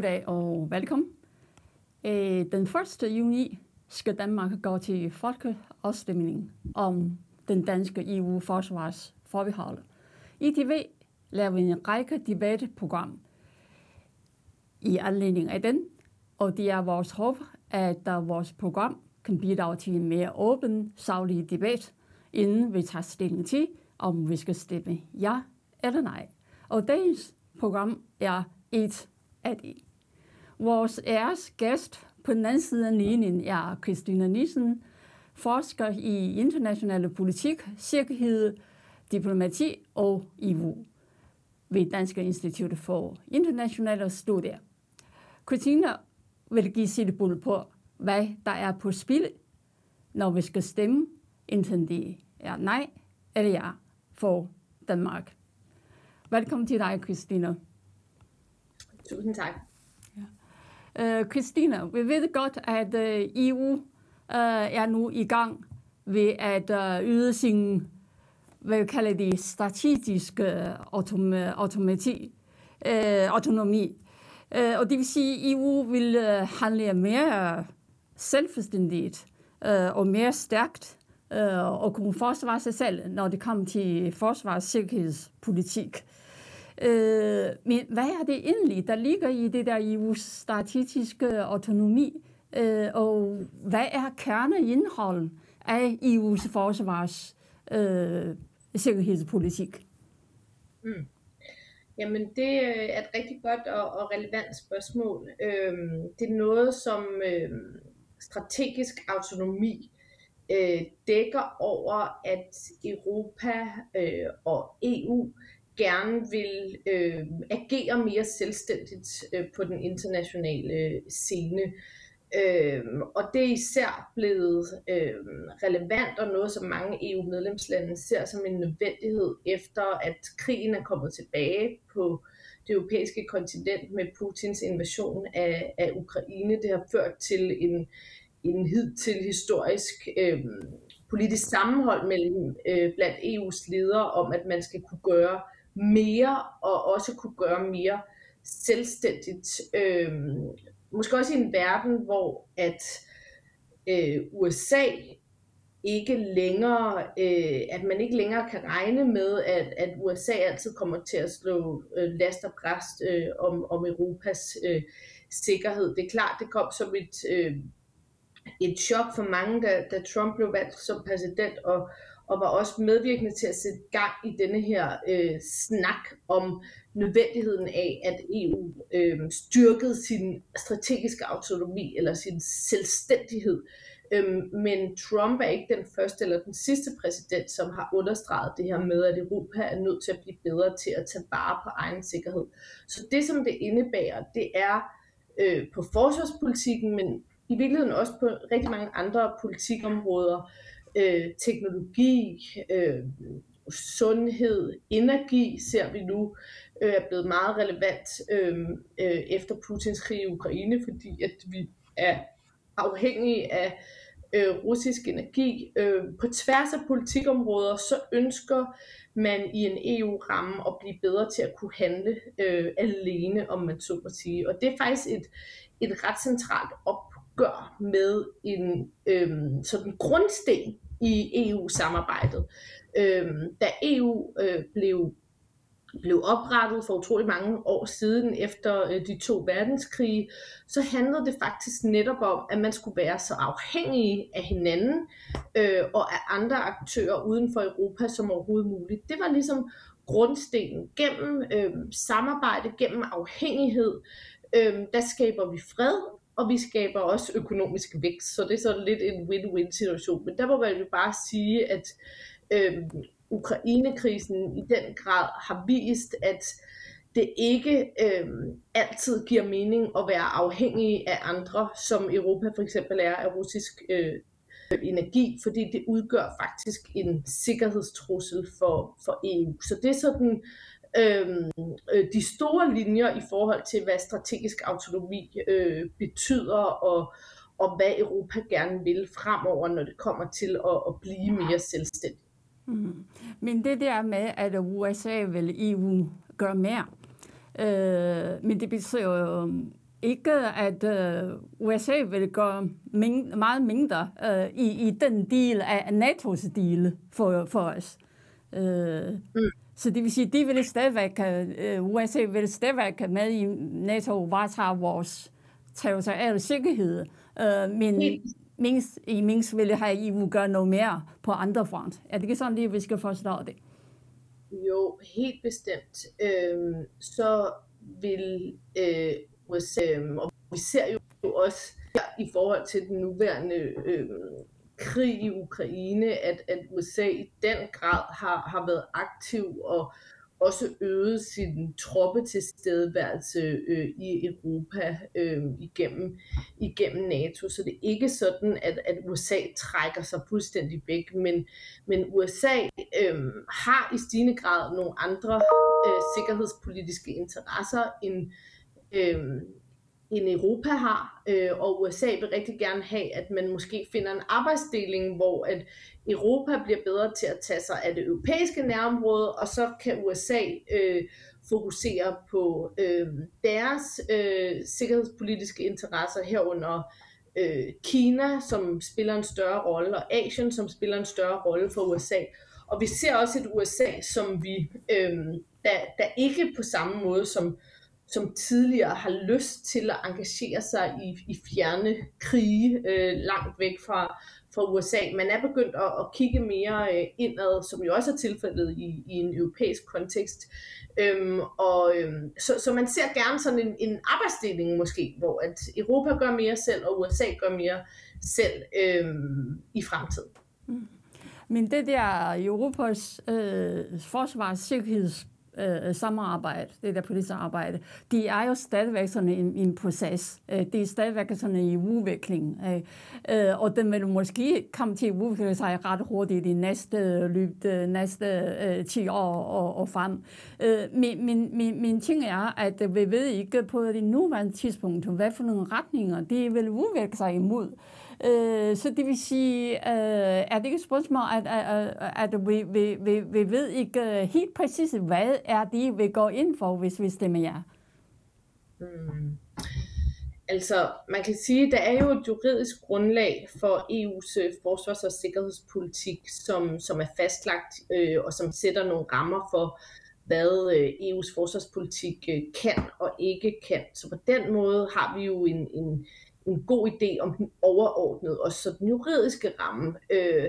Goddag og velkommen. Øh, den 1. juni skal Danmark gå til folkeafstemning om den danske EU-forsvarsforbehold. I ITV laver en række debatprogram i anledning af den, og det er vores håb, at vores program kan bidrage til en mere åben, savlig debat, inden vi tager stilling til, om vi skal stemme ja eller nej. Og dagens program er et af de. Vores æres gæst på den anden side af linjen er Christina Nissen, forsker i internationale politik, sikkerhed, diplomati og EU ved Danske Institut for Internationale Studier. Christina vil give sit bud på, hvad der er på spil, når vi skal stemme, enten det er nej eller ja for Danmark. Velkommen til dig, Christina. Tusind tak. Ja. Uh, Christina, vi ved godt, at uh, øh, EU uh, øh, er nu i gang ved at uh, yde sin, hvad kalder det, strategiske øh, autom automati, uh, autonomi. Uh, og det vil sige, at EU vil uh, handle mere selvstændigt uh, og mere stærkt uh, og kunne forsvare sig selv, når det kommer til forsvars- og sikkerhedspolitik. Øh, Øh, men hvad er det egentlig, der ligger i det der EU's statistiske autonomi? Øh, og hvad er kerneindholdet af EU's forsvars øh, sikkerhedspolitik? Mm. Jamen, det øh, er et rigtig godt og, og relevant spørgsmål. Øhm, det er noget, som øhm, strategisk autonomi øh, dækker over, at Europa øh, og EU gerne vil øh, agere mere selvstændigt øh, på den internationale øh, scene. Øh, og det er især blevet øh, relevant og noget, som mange EU-medlemslande ser som en nødvendighed efter, at krigen er kommet tilbage på det europæiske kontinent med Putins invasion af, af Ukraine. Det har ført til en, en hidtil historisk øh, politisk sammenhold mellem øh, blandt EU's ledere om, at man skal kunne gøre mere, og også kunne gøre mere selvstændigt. Øh, måske også i en verden, hvor at øh, USA ikke længere, øh, at man ikke længere kan regne med, at, at USA altid kommer til at slå øh, last og præst øh, om, om Europas øh, sikkerhed. Det er klart, det kom som et, øh, et chok for mange, da, da Trump blev valgt som præsident, og, og var også medvirkende til at sætte gang i denne her øh, snak om nødvendigheden af, at EU øh, styrkede sin strategiske autonomi eller sin selvstændighed. Øh, men Trump er ikke den første eller den sidste præsident, som har understreget det her med, at Europa er nødt til at blive bedre til at tage vare på egen sikkerhed. Så det, som det indebærer, det er øh, på forsvarspolitikken, men i virkeligheden også på rigtig mange andre politikområder, øh, teknologi, øh, sundhed, energi ser vi nu øh, er blevet meget relevant øh, øh, efter Putins krig i Ukraine, fordi at vi er afhængige af øh, russisk energi. Øh, på tværs af politikområder, så ønsker man i en EU-ramme at blive bedre til at kunne handle øh, alene, om man så må sige. Og det er faktisk et, et ret centralt opgør med en øh, sådan grundsten i EU-samarbejdet. Øhm, da EU øh, blev blev oprettet for utrolig mange år siden efter øh, de to verdenskrige, så handlede det faktisk netop om, at man skulle være så afhængige af hinanden øh, og af andre aktører uden for Europa som overhovedet muligt. Det var ligesom grundstenen. Gennem øh, samarbejde, gennem afhængighed, øh, der skaber vi fred, og vi skaber også økonomisk vækst, så det er sådan lidt en win-win situation. Men der må man jo bare sige, at øh, Ukrainekrisen i den grad har vist, at det ikke øh, altid giver mening at være afhængig af andre, som Europa for eksempel er af russisk øh, energi, fordi det udgør faktisk en sikkerhedstrussel for, for EU. Så det er sådan Øhm, øh, de store linjer i forhold til, hvad strategisk autonomi øh, betyder, og, og hvad Europa gerne vil fremover, når det kommer til at, at blive mere selvstændig. Mm. Men det der med, at USA vil EU gøre mere, øh, men det betyder jo ikke, at uh, USA vil gå min, meget mindre uh, i, i den del af NATO's del for, for os. Uh, mm. Så det vil sige, de vil stadigvæk, uh, USA vil stadigvæk med i NATO varetager vores territoriale sikkerhed. Uh, men mindst, i mindst vil have EU gøre noget mere på andre front. Er det ikke sådan, at vi skal forstå det? Jo, helt bestemt. Øhm, så vil øh, USA, øh, og vi ser jo også her i forhold til den nuværende øh, krig i Ukraine, at, at USA i den grad har, har været aktiv og også øget sin troppetilstedeværelse øh, i Europa øh, igennem, igennem NATO. Så det er ikke sådan, at, at USA trækker sig fuldstændig væk, men, men USA øh, har i stigende grad nogle andre øh, sikkerhedspolitiske interesser end, øh, end Europa har, øh, og USA vil rigtig gerne have, at man måske finder en arbejdsdeling, hvor at Europa bliver bedre til at tage sig af det europæiske nærområde, og så kan USA øh, fokusere på øh, deres øh, sikkerhedspolitiske interesser herunder øh, Kina, som spiller en større rolle, og Asien, som spiller en større rolle for USA. Og vi ser også et USA, som vi, øh, der, der ikke på samme måde som som tidligere har lyst til at engagere sig i, i fjerne krige øh, langt væk fra, fra USA. Man er begyndt at, at kigge mere øh, indad, som jo også er tilfældet i, i en europæisk kontekst. Øhm, og, øhm, så, så man ser gerne sådan en, en arbejdsdeling måske, hvor at Europa gør mere selv, og USA gør mere selv øhm, i fremtiden. Mm. Men det der Europas øh, forsvarssikkerheds Øh, øh, samarbejde, det der politiske arbejde, de er jo stadigvæk sådan en, en proces. Øh, det er stadigvæk sådan i udvikling. Øh, øh, og den vil måske komme til at udvikle sig ret hurtigt i næste løb, de næste øh, 10 år og, og frem. Øh, men, men, men, men ting er, at vi ved ikke på det nuværende tidspunkt, hvad for nogle retninger de vil udvikle sig imod. Øh, så det vil sige, øh, er det ikke et spørgsmål, at, at, at vi, vi, vi, vi ved ikke øh, helt præcis, hvad er det, vi går ind for, hvis vi stemmer ja? Hmm. Altså, man kan sige, der er jo et juridisk grundlag for EU's øh, forsvars- og sikkerhedspolitik, som, som er fastlagt øh, og som sætter nogle rammer for, hvad øh, EU's forsvarspolitik øh, kan og ikke kan. Så på den måde har vi jo en, en, en god idé om den overordnede og så den juridiske ramme. Øh,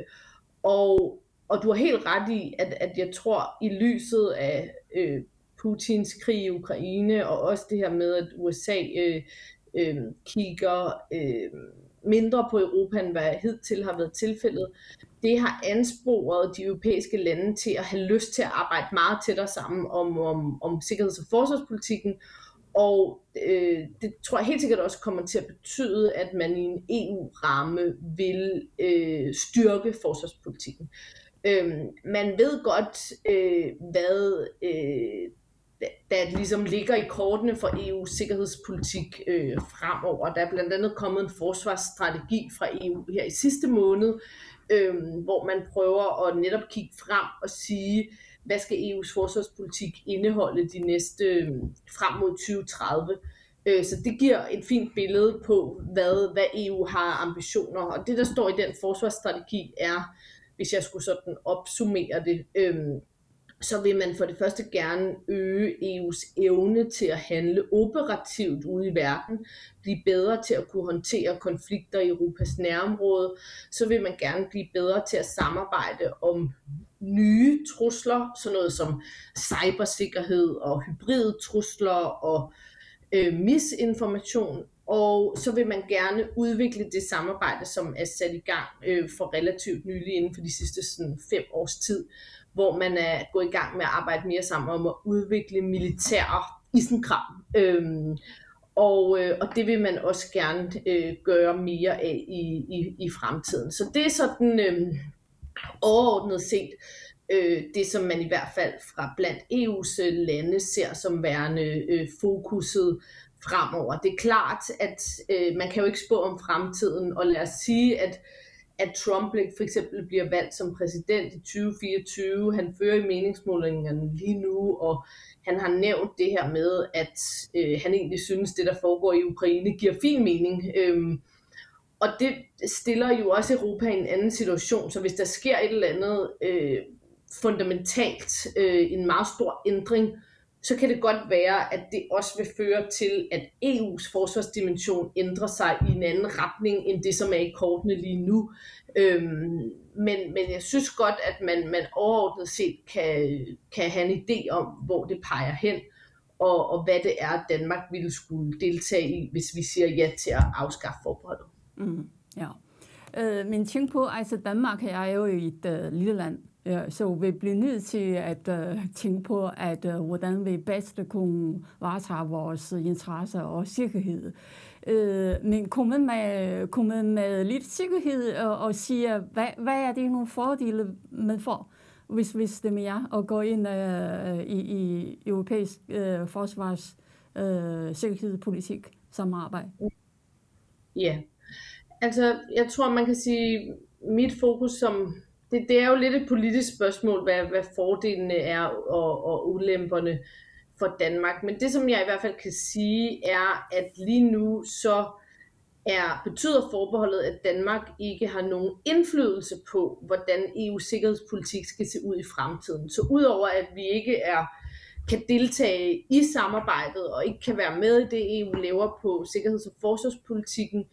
og, og du har helt ret i, at, at jeg tror, i lyset af øh, Putins krig i Ukraine, og også det her med, at USA øh, øh, kigger øh, mindre på Europa, end hvad hidtil har været tilfældet, det har ansporet de europæiske lande til at have lyst til at arbejde meget tættere sammen om, om, om sikkerheds- og forsvarspolitikken, og øh, det tror jeg helt sikkert også kommer til at betyde, at man i en EU-ramme vil øh, styrke forsvarspolitikken. Øh, man ved godt, øh, hvad øh, der ligesom ligger i kortene for EU's sikkerhedspolitik øh, fremover. Der er blandt andet kommet en forsvarsstrategi fra EU her i sidste måned, øh, hvor man prøver at netop kigge frem og sige, hvad skal EU's forsvarspolitik indeholde de næste øhm, frem mod 2030. Øh, så det giver et fint billede på, hvad, hvad EU har ambitioner. Og det, der står i den forsvarsstrategi, er, hvis jeg skulle sådan opsummere det, øhm, så vil man for det første gerne øge EU's evne til at handle operativt ude i verden, blive bedre til at kunne håndtere konflikter i Europas nærområde, så vil man gerne blive bedre til at samarbejde om nye trusler, sådan noget som cybersikkerhed og hybride trusler og øh, misinformation, og så vil man gerne udvikle det samarbejde, som er sat i gang øh, for relativt nylig inden for de sidste sådan, fem års tid, hvor man er gået i gang med at arbejde mere sammen om at udvikle militære isenkram. Øhm, og, øh, og det vil man også gerne øh, gøre mere af i, i, i fremtiden. Så det er sådan øh, overordnet set øh, det, som man i hvert fald fra blandt EU's øh, lande ser som værende øh, fokuset fremover. Det er klart, at øh, man kan jo ikke spå om fremtiden, og lad os sige, at at Trump for eksempel bliver valgt som præsident i 2024. Han fører i meningsmålingerne lige nu, og han har nævnt det her med, at øh, han egentlig synes, det der foregår i Ukraine giver fin mening. Øhm, og det stiller jo også Europa i en anden situation, så hvis der sker et eller andet øh, fundamentalt, øh, en meget stor ændring, så kan det godt være, at det også vil føre til, at EU's forsvarsdimension ændrer sig i en anden retning, end det, som er i kortene lige nu. Øhm, men, men jeg synes godt, at man, man overordnet set kan, kan have en idé om, hvor det peger hen, og, og hvad det er, Danmark ville skulle deltage i, hvis vi siger ja til at afskaffe forbeholdet. Mm, ja. Øh, men tænk på, altså Danmark er jo et øh, lille land, Ja, så vi bliver nødt til at øh, tænke på, at øh, hvordan vi bedst kunne varetage vores interesser og sikkerhed. Øh, men komme med, komme med lidt sikkerhed og, og sige, hvad, hvad er det nogle fordele, man får, hvis vi stemmer ja og går ind øh, i, i europæisk øh, forsvars øh, sikkerhedspolitik samarbejde? Ja, altså jeg tror, man kan sige, mit fokus som det, det er jo lidt et politisk spørgsmål, hvad, hvad fordelene er og, og ulemperne for Danmark. Men det, som jeg i hvert fald kan sige, er, at lige nu så er, betyder forbeholdet, at Danmark ikke har nogen indflydelse på, hvordan EU's sikkerhedspolitik skal se ud i fremtiden. Så udover at vi ikke er kan deltage i samarbejdet og ikke kan være med i det, EU laver på sikkerheds- og forsvarspolitikken,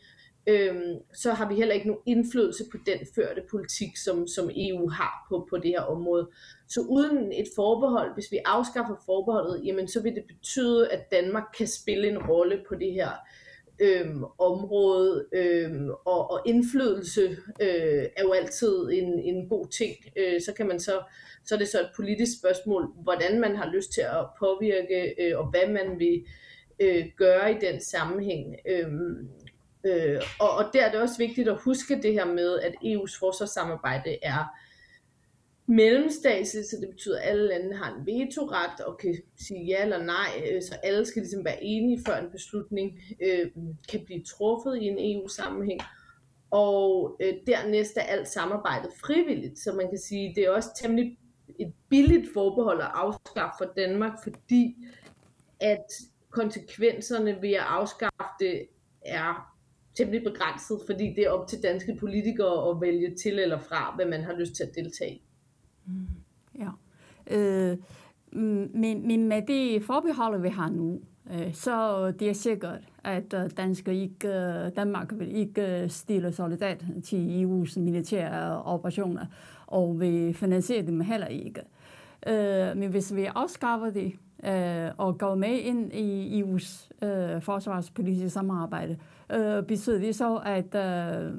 øhm, så har vi heller ikke nogen indflydelse på den førte politik, som, som EU har på, på det her område. Så uden et forbehold, hvis vi afskaffer forbeholdet, jamen så vil det betyde, at Danmark kan spille en rolle på det her øhm, område, øhm, og, og indflydelse øh, er jo altid en, en god ting. Øh, så kan man så, så er det så et politisk spørgsmål, hvordan man har lyst til at påvirke, øh, og hvad man vil øh, gøre i den sammenhæng. Øh, Øh, og, og der er det også vigtigt at huske det her med, at EU's forsvarssamarbejde er mellemstatsligt, så det betyder, at alle lande har en vetoret og kan sige ja eller nej, øh, så alle skal ligesom være enige, før en beslutning øh, kan blive truffet i en EU-sammenhæng. Og øh, dernæst er alt samarbejdet frivilligt, så man kan sige, det er også temmelig et billigt forbehold at afskaffe for Danmark, fordi at konsekvenserne ved at afskaffe det er temmelig begrænset, fordi det er op til danske politikere at vælge til eller fra, hvad man har lyst til at deltage i. Mm, ja. Øh, mm, men, men med det forbehold, vi har nu, øh, så det er sikkert, at øh, danske ikke, øh, Danmark vil ikke øh, stille soldat til EU's militære operationer, og vi finansierer dem heller ikke. Øh, men hvis vi afskaffer det, øh, og går med ind i EU's øh, forsvarspolitiske samarbejde, øh, Øh, betyder det så, at øh,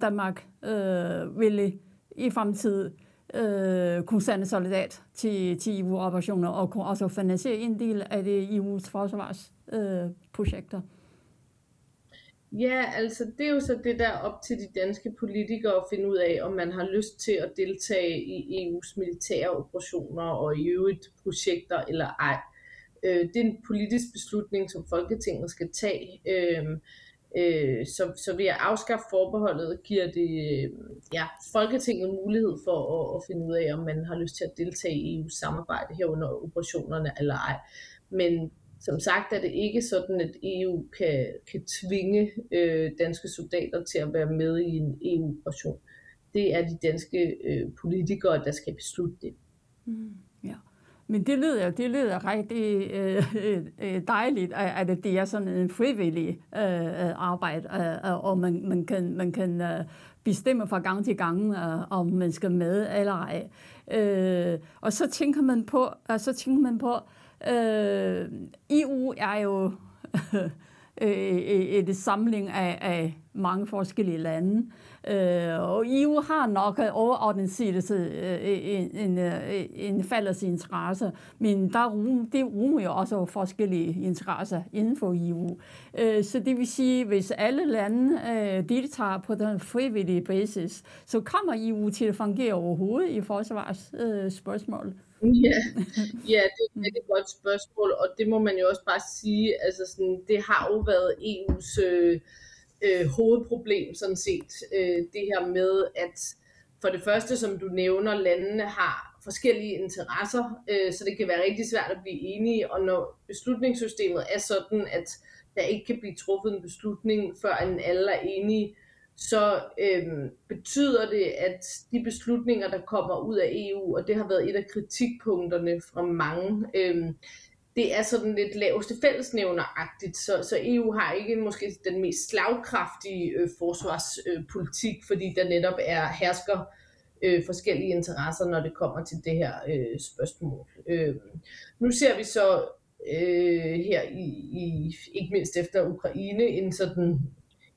Danmark øh, ville i fremtiden øh, kunne sende soldat til, til EU-operationer og kunne også finansiere en del af det EU's forsvarsprojekter. Øh, Ja, altså det er jo så det der op til de danske politikere at finde ud af, om man har lyst til at deltage i EU's militære operationer og i øvrigt projekter eller ej. Øh, det er en politisk beslutning, som Folketinget skal tage. Øh, øh, så, så ved at afskaffe forbeholdet, giver det øh, ja, Folketinget mulighed for at, at finde ud af, om man har lyst til at deltage i EU's samarbejde herunder operationerne eller ej. Men som sagt er det ikke sådan, at EU kan, kan tvinge øh, danske soldater til at være med i en EU-operation. Det er de danske øh, politikere, der skal beslutte det. Mm. Men det lyder, det lyder rigtig øh, øh dejligt, at det er sådan en frivillig øh, arbejde, øh, øh, og man, man kan, man kan øh, bestemme fra gang til gang, øh, om man skal med eller ej. Øh, og så tænker man på, og så tænker man på, Øh, EU er jo øh, øh, et samling af, af mange forskellige lande. Øh, Øh, og EU har nok øh, overordnet set øh, øh, en, en, en fælles interesse, men der rum, det rummer jo også forskellige interesser inden for EU. Øh, så det vil sige, hvis alle lande øh, deltager på den frivillige basis, så kommer EU til at fungere overhovedet i forsvarsspørgsmål. Øh, Ja, ja det er et godt spørgsmål, og det må man jo også bare sige, altså sådan, det har jo været EU's øh, øh, hovedproblem sådan set. Øh, det her med, at for det første, som du nævner, landene har forskellige interesser, øh, så det kan være rigtig svært at blive enige, og når beslutningssystemet er sådan, at der ikke kan blive truffet en beslutning, før alle er enige, så øh, betyder det, at de beslutninger, der kommer ud af EU, og det har været et af kritikpunkterne fra mange, øh, det er sådan lidt laveste fællesnævneragtigt, så, så EU har ikke måske den mest slagkraftige øh, forsvarspolitik, øh, fordi der netop er hersker øh, forskellige interesser, når det kommer til det her øh, spørgsmål. Øh, nu ser vi så øh, her i, i, ikke mindst efter Ukraine, en sådan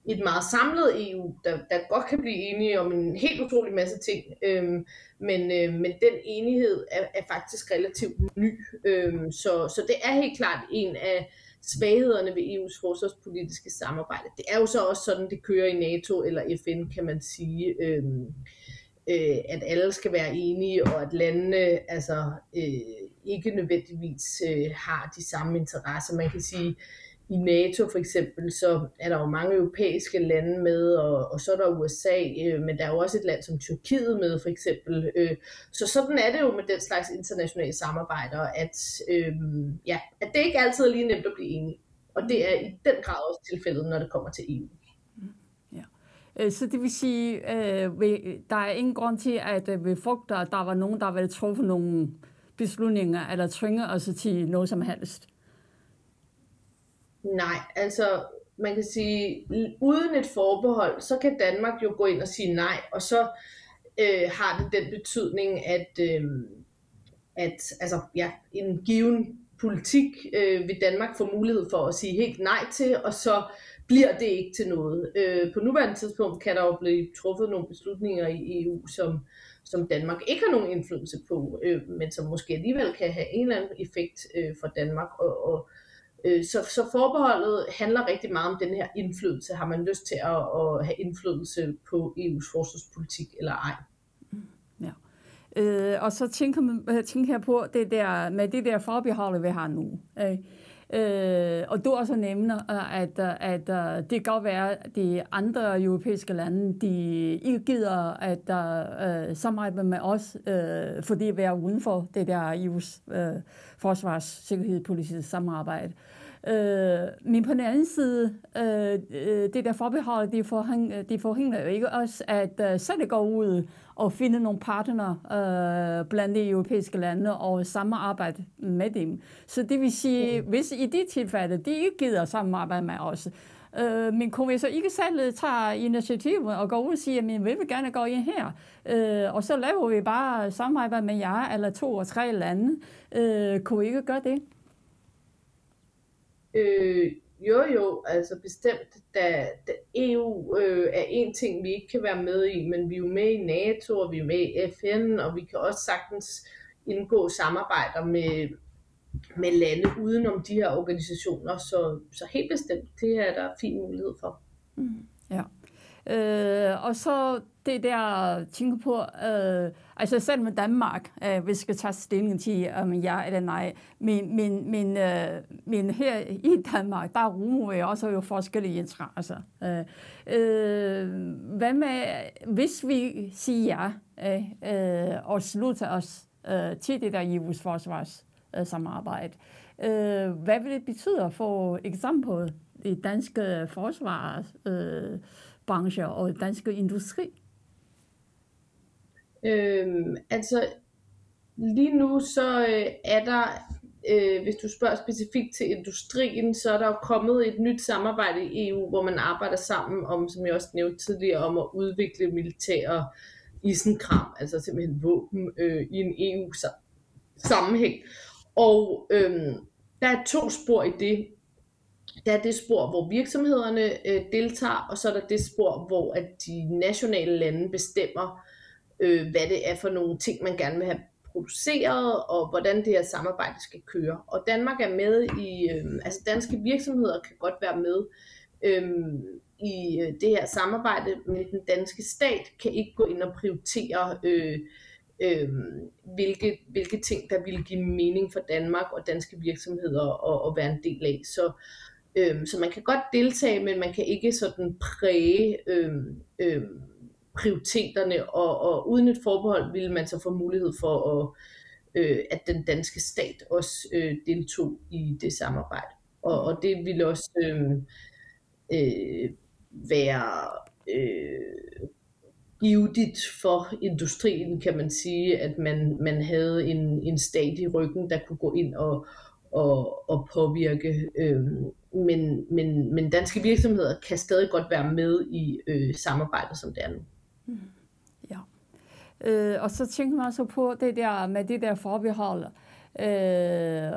et meget samlet EU, der, der godt kan blive enige om en helt utrolig masse ting, øhm, men, øh, men den enighed er, er faktisk relativt ny. Øhm, så, så det er helt klart en af svaghederne ved EU's forsvarspolitiske samarbejde. Det er jo så også sådan, det kører i NATO eller FN, kan man sige, øhm, øh, at alle skal være enige, og at landene altså, øh, ikke nødvendigvis øh, har de samme interesser. Man kan sige, i NATO for eksempel, så er der jo mange europæiske lande med, og, og så er der USA, øh, men der er jo også et land som Tyrkiet med for eksempel. Øh, så sådan er det jo med den slags internationale samarbejder, at, øh, ja, at det ikke altid er lige nemt at blive enige. Og det er i den grad også tilfældet, når det kommer til EU. Ja. Øh, så det vil sige, øh, der er ingen grund til, at øh, vi frygter, at der var nogen, der ville truffe nogle beslutninger, eller tvinge os til noget som helst. Nej, altså man kan sige, uden et forbehold, så kan Danmark jo gå ind og sige nej, og så øh, har det den betydning, at, øh, at altså, ja, en given politik øh, vil Danmark få mulighed for at sige helt nej til, og så bliver det ikke til noget. Øh, på nuværende tidspunkt kan der jo blive truffet nogle beslutninger i EU, som, som Danmark ikke har nogen indflydelse på, øh, men som måske alligevel kan have en eller anden effekt øh, for Danmark. Og, og Øh, så, så forbeholdet handler rigtig meget om den her indflydelse. Har man lyst til at, at have indflydelse på EU's forsvarspolitik eller ej? Mm, ja. Øh, og så tænker, man, øh, tænker jeg på det der, med det der forbehold, vi har nu. Øh, Øh, og du også nævner, øh, at, øh, at, at det kan godt være, at de andre europæiske lande, de ikke gider at uh, samarbejde med os, uh, fordi vi er uden for det der EU's uh, forsvars- sikkerhedspolitiske samarbejde. Øh, men på den anden side, øh, det der forbehold, det, forhæng, det forhindrer jo ikke os at uh, selv gå ud og finde nogle partner øh, blandt de europæiske lande og samarbejde med dem. Så det vil sige, mm. hvis i de tilfælde, de ikke gider samarbejde med os, øh, men kunne vi så ikke selv tage initiativ og gå ud og sige, at vi vil gerne gå ind her, øh, og så laver vi bare samarbejde med jer eller to og tre lande. Øh, kunne vi ikke gøre det? Øh, jo, jo, altså bestemt, da, da EU øh, er en ting, vi ikke kan være med i, men vi er jo med i NATO, og vi er med i FN, og vi kan også sagtens indgå samarbejder med, med lande udenom de her organisationer, så, så helt bestemt, det er der fin mulighed for. Mm, ja. Øh, og så det der tænker på, øh, altså selv med Danmark, øh, vi skal tage stilling til, om ja eller nej, men, men, men, øh, men her i Danmark, der rummer vi også jo forskellige interesser. Øh, øh, hvad med, hvis vi siger ja øh, og slutter os øh, til det der EU's forsvarssamarbejde, øh, hvad vil det betyde for eksempel det danske forsvar? øh, og danske industri? Øhm, altså, lige nu så øh, er der, øh, hvis du spørger specifikt til industrien, så er der jo kommet et nyt samarbejde i EU, hvor man arbejder sammen om, som jeg også nævnte tidligere, om at udvikle militære isenkram, altså simpelthen våben øh, i en EU-sammenhæng. Og øh, der er to spor i det. Der er det spor, hvor virksomhederne øh, deltager, og så er der det spor, hvor at de nationale lande bestemmer, øh, hvad det er for nogle ting, man gerne vil have produceret, og hvordan det her samarbejde skal køre. Og Danmark er med i, øh, altså danske virksomheder kan godt være med øh, i øh, det her samarbejde, men den danske stat kan ikke gå ind og prioritere, øh, øh, hvilke, hvilke ting, der vil give mening for Danmark og danske virksomheder at, at være en del af. Så Øhm, så man kan godt deltage, men man kan ikke sådan præge øhm, øhm, prioriteterne, og, og uden et forbehold ville man så få mulighed for, at, øh, at den danske stat også øh, deltog i det samarbejde. Og, og det ville også øh, øh, være øh, givetigt for industrien, kan man sige, at man, man havde en, en stat i ryggen, der kunne gå ind og, og, og påvirke. Øh, men, men, men danske virksomheder kan stadig godt være med i øh, samarbejdet, som det er nu. Mm. Ja. Øh, og så tænker man så på det der med det der forbehold. Øh,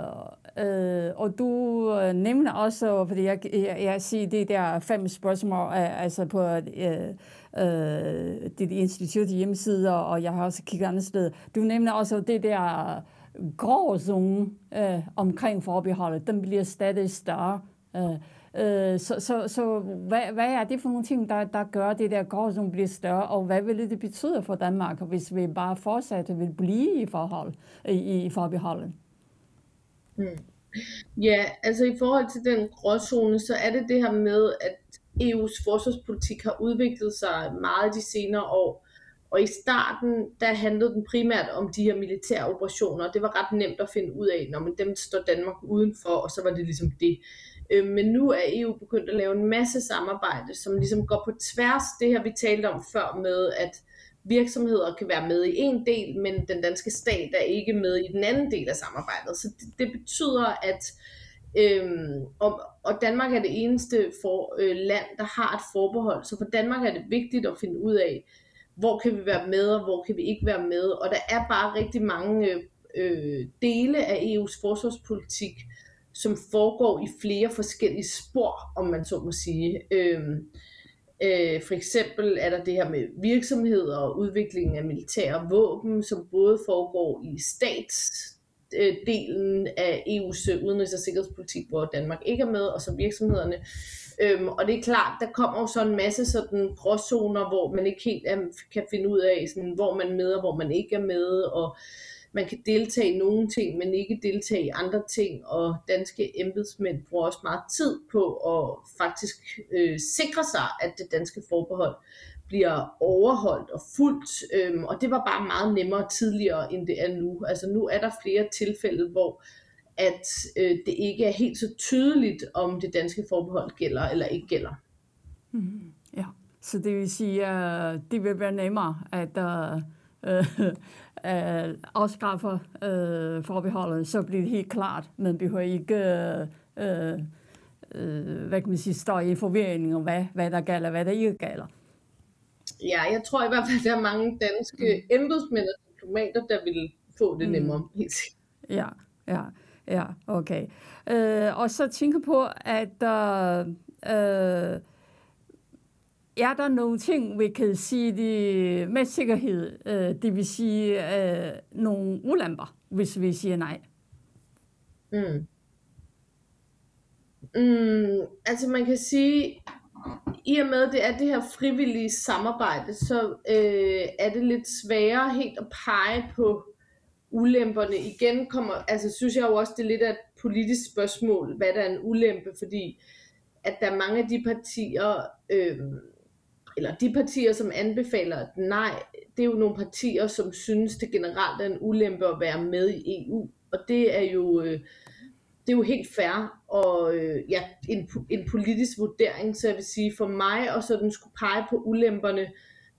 øh, og du øh, nævner også, fordi jeg, jeg, jeg siger det der fem spørgsmål, øh, altså på øh, øh, dit institut hjemmesider, og jeg har også kigget andre steder. Du nævner også det der grå zone øh, omkring forbeholdet, den bliver stadig større. Øh, øh, så så, så hvad, hvad er det for nogle ting, der, der gør det der grå zone bliver større, og hvad vil det betyde for Danmark, hvis vi bare fortsat vil blive i forhold i, i forbeholdet? Hmm. Ja, altså i forhold til den gråzone, så er det det her med, at EU's forsvarspolitik har udviklet sig meget de senere år. Og i starten, der handlede den primært om de her militære operationer. Det var ret nemt at finde ud af, når man dem står Danmark udenfor, og så var det ligesom det. Øh, men nu er EU begyndt at lave en masse samarbejde, som ligesom går på tværs det her, vi talte om før med, at virksomheder kan være med i en del, men den danske stat er ikke med i den anden del af samarbejdet. Så det, det betyder, at øhm, og, og Danmark er det eneste for, øh, land, der har et forbehold. Så for Danmark er det vigtigt at finde ud af, hvor kan vi være med, og hvor kan vi ikke være med. Og der er bare rigtig mange øh, øh dele af EU's forsvarspolitik, som foregår i flere forskellige spor, om man så må sige. Øh, øh, for eksempel er der det her med virksomheder og udviklingen af militære våben, som både foregår i statsdelen af EU's udenrigs- og sikkerhedspolitik, hvor Danmark ikke er med, og så virksomhederne. Øhm, og det er klart, der kommer jo så en masse sådan gråzoner, hvor man ikke helt er, kan finde ud af, sådan, hvor man er med og hvor man ikke er med, og man kan deltage i nogle ting, men ikke deltage i andre ting, og danske embedsmænd bruger også meget tid på at faktisk øh, sikre sig, at det danske forbehold bliver overholdt og fuldt, øhm, og det var bare meget nemmere tidligere, end det er nu. Altså nu er der flere tilfælde, hvor at øh, det ikke er helt så tydeligt, om det danske forbehold gælder eller ikke gælder. Mm, ja, så det vil sige, at det vil være nemmere at uh, uh, afskaffe uh, forbeholdet, så bliver det helt klart. Man behøver ikke uh, uh, hvad kan man sige, stå i forvirring om, hvad, hvad der gælder, hvad der ikke gælder. Ja, jeg tror i hvert fald, at der er mange danske mm. embedsmænd og diplomater, der vil få det mm. nemmere. Mm. Ja, ja. Ja, okay. Øh, og så tænker på, at øh, øh, er der nogle ting, vi kan sige de, med sikkerhed, øh, det vil sige øh, nogle ulemper, hvis vi siger nej? Mm. Mm, altså man kan sige, i og med det er det her frivillige samarbejde, så øh, er det lidt sværere helt at pege på ulemperne igen kommer, altså synes jeg jo også, det er lidt af et politisk spørgsmål, hvad der er en ulempe, fordi at der er mange af de partier, øh, eller de partier, som anbefaler at nej, det er jo nogle partier, som synes, det generelt er en ulempe at være med i EU, og det er jo, øh, det er jo helt fair, og øh, ja, en, en politisk vurdering, så jeg vil sige, for mig og sådan skulle pege på ulemperne,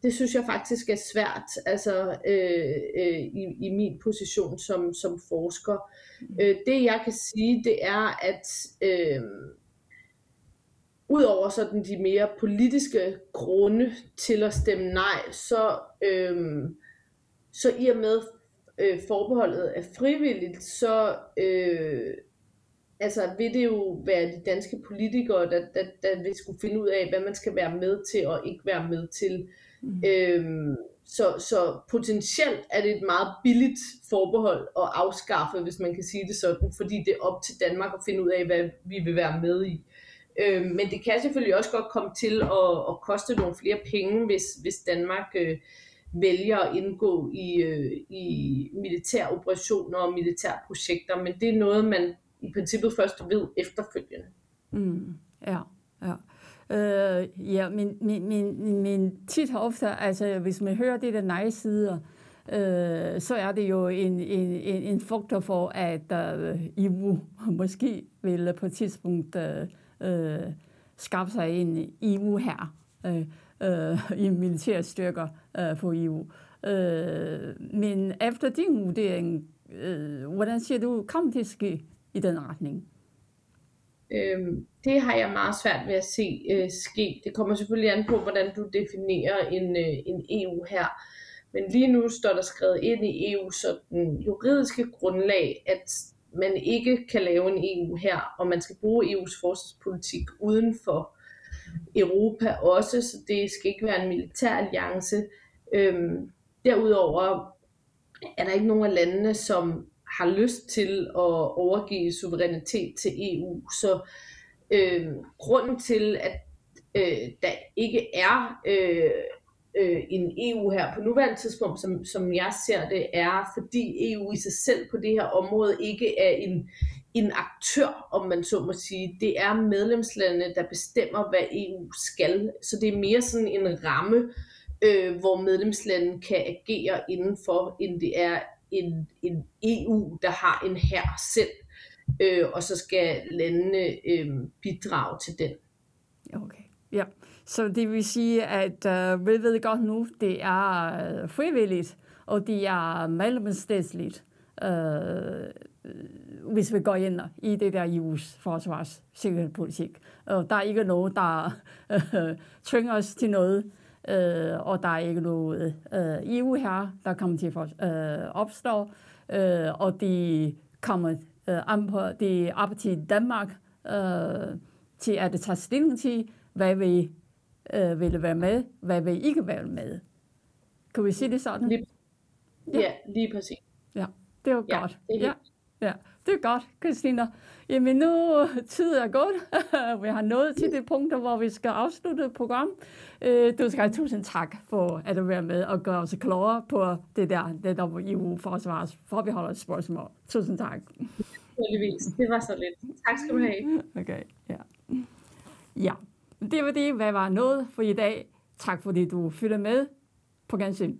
det synes jeg faktisk er svært, altså øh, øh, i, i min position som, som forsker. Mm. Øh, det jeg kan sige, det er, at øh, udover sådan de mere politiske grunde til at stemme nej, så, øh, så i og med øh, forbeholdet er frivilligt, så øh, altså vil det jo være de danske politikere, der, der, der vil skulle finde ud af, hvad man skal være med til og ikke være med til. Mm. Øhm, så, så potentielt er det et meget billigt forbehold at afskaffe, hvis man kan sige det sådan, fordi det er op til Danmark at finde ud af, hvad vi vil være med i. Øhm, men det kan selvfølgelig også godt komme til at, at koste nogle flere penge, hvis, hvis Danmark øh, vælger at indgå i, øh, i militære operationer og militære projekter, men det er noget, man i princippet først ved efterfølgende. Mm, ja, ja. Øh, ja, men, men, men, men tit og ofte, altså hvis man hører det der nej-sider, øh, så er det jo en, en, en, en faktor for, at øh, EU måske vil på et tidspunkt øh, øh, skaffe sig en EU her øh, øh, i militære styrker øh, for EU. Øh, men efter din vurdering, øh, hvordan ser du, kom det ske i den retning? Øhm, det har jeg meget svært ved at se øh, ske. Det kommer selvfølgelig an på, hvordan du definerer en, øh, en EU her. Men lige nu står der skrevet ind i EU så den juridiske grundlag, at man ikke kan lave en EU her, og man skal bruge EU's forsvarspolitik uden for Europa også, så det skal ikke være en militær alliance. Øhm, derudover er der ikke nogen af landene, som har lyst til at overgive suverænitet til EU. Så øh, grunden til, at øh, der ikke er øh, øh, en EU her på nuværende tidspunkt, som, som jeg ser det, er, fordi EU i sig selv på det her område ikke er en, en aktør, om man så må sige. Det er medlemslandene, der bestemmer, hvad EU skal. Så det er mere sådan en ramme, øh, hvor medlemslandene kan agere indenfor, end det er en, en EU, der har en her selv, øh, og så skal landene øh, bidrage til den. Okay, ja. Så det vil sige, at øh, vi ved godt nu, det er øh, frivilligt, og det er mellemstatsligt, øh, øh, hvis vi går ind i det der EU's forsvars sikkerhedspolitik. Og der er ikke noget, der øh, tvinger os til noget, uh, og der er ikke noget uh, EU her, der kommer til at uh, opstå, uh, og de kommer uh, an på, det er op til Danmark uh, til at tage stilling til, hvad vi øh, ville være med, hvad vil ikke være med. Kan vi sige det sådan? Lige, ja. ja, lige præcis. Ja, det var ja, godt. Det er ja, ja, det er godt, Christina. Jamen nu tid er gået. vi har nået til det punkt, hvor vi skal afslutte program. Øh, du skal have tusind tak for at du være med og gøre os klogere på det der, det der EU-forsvars forbeholdet spørgsmål. Tusind tak. Det var så lidt. Tak skal du have. Okay, ja. Ja. Det var det, hvad var noget for i dag. Tak fordi du følger med. På gensyn.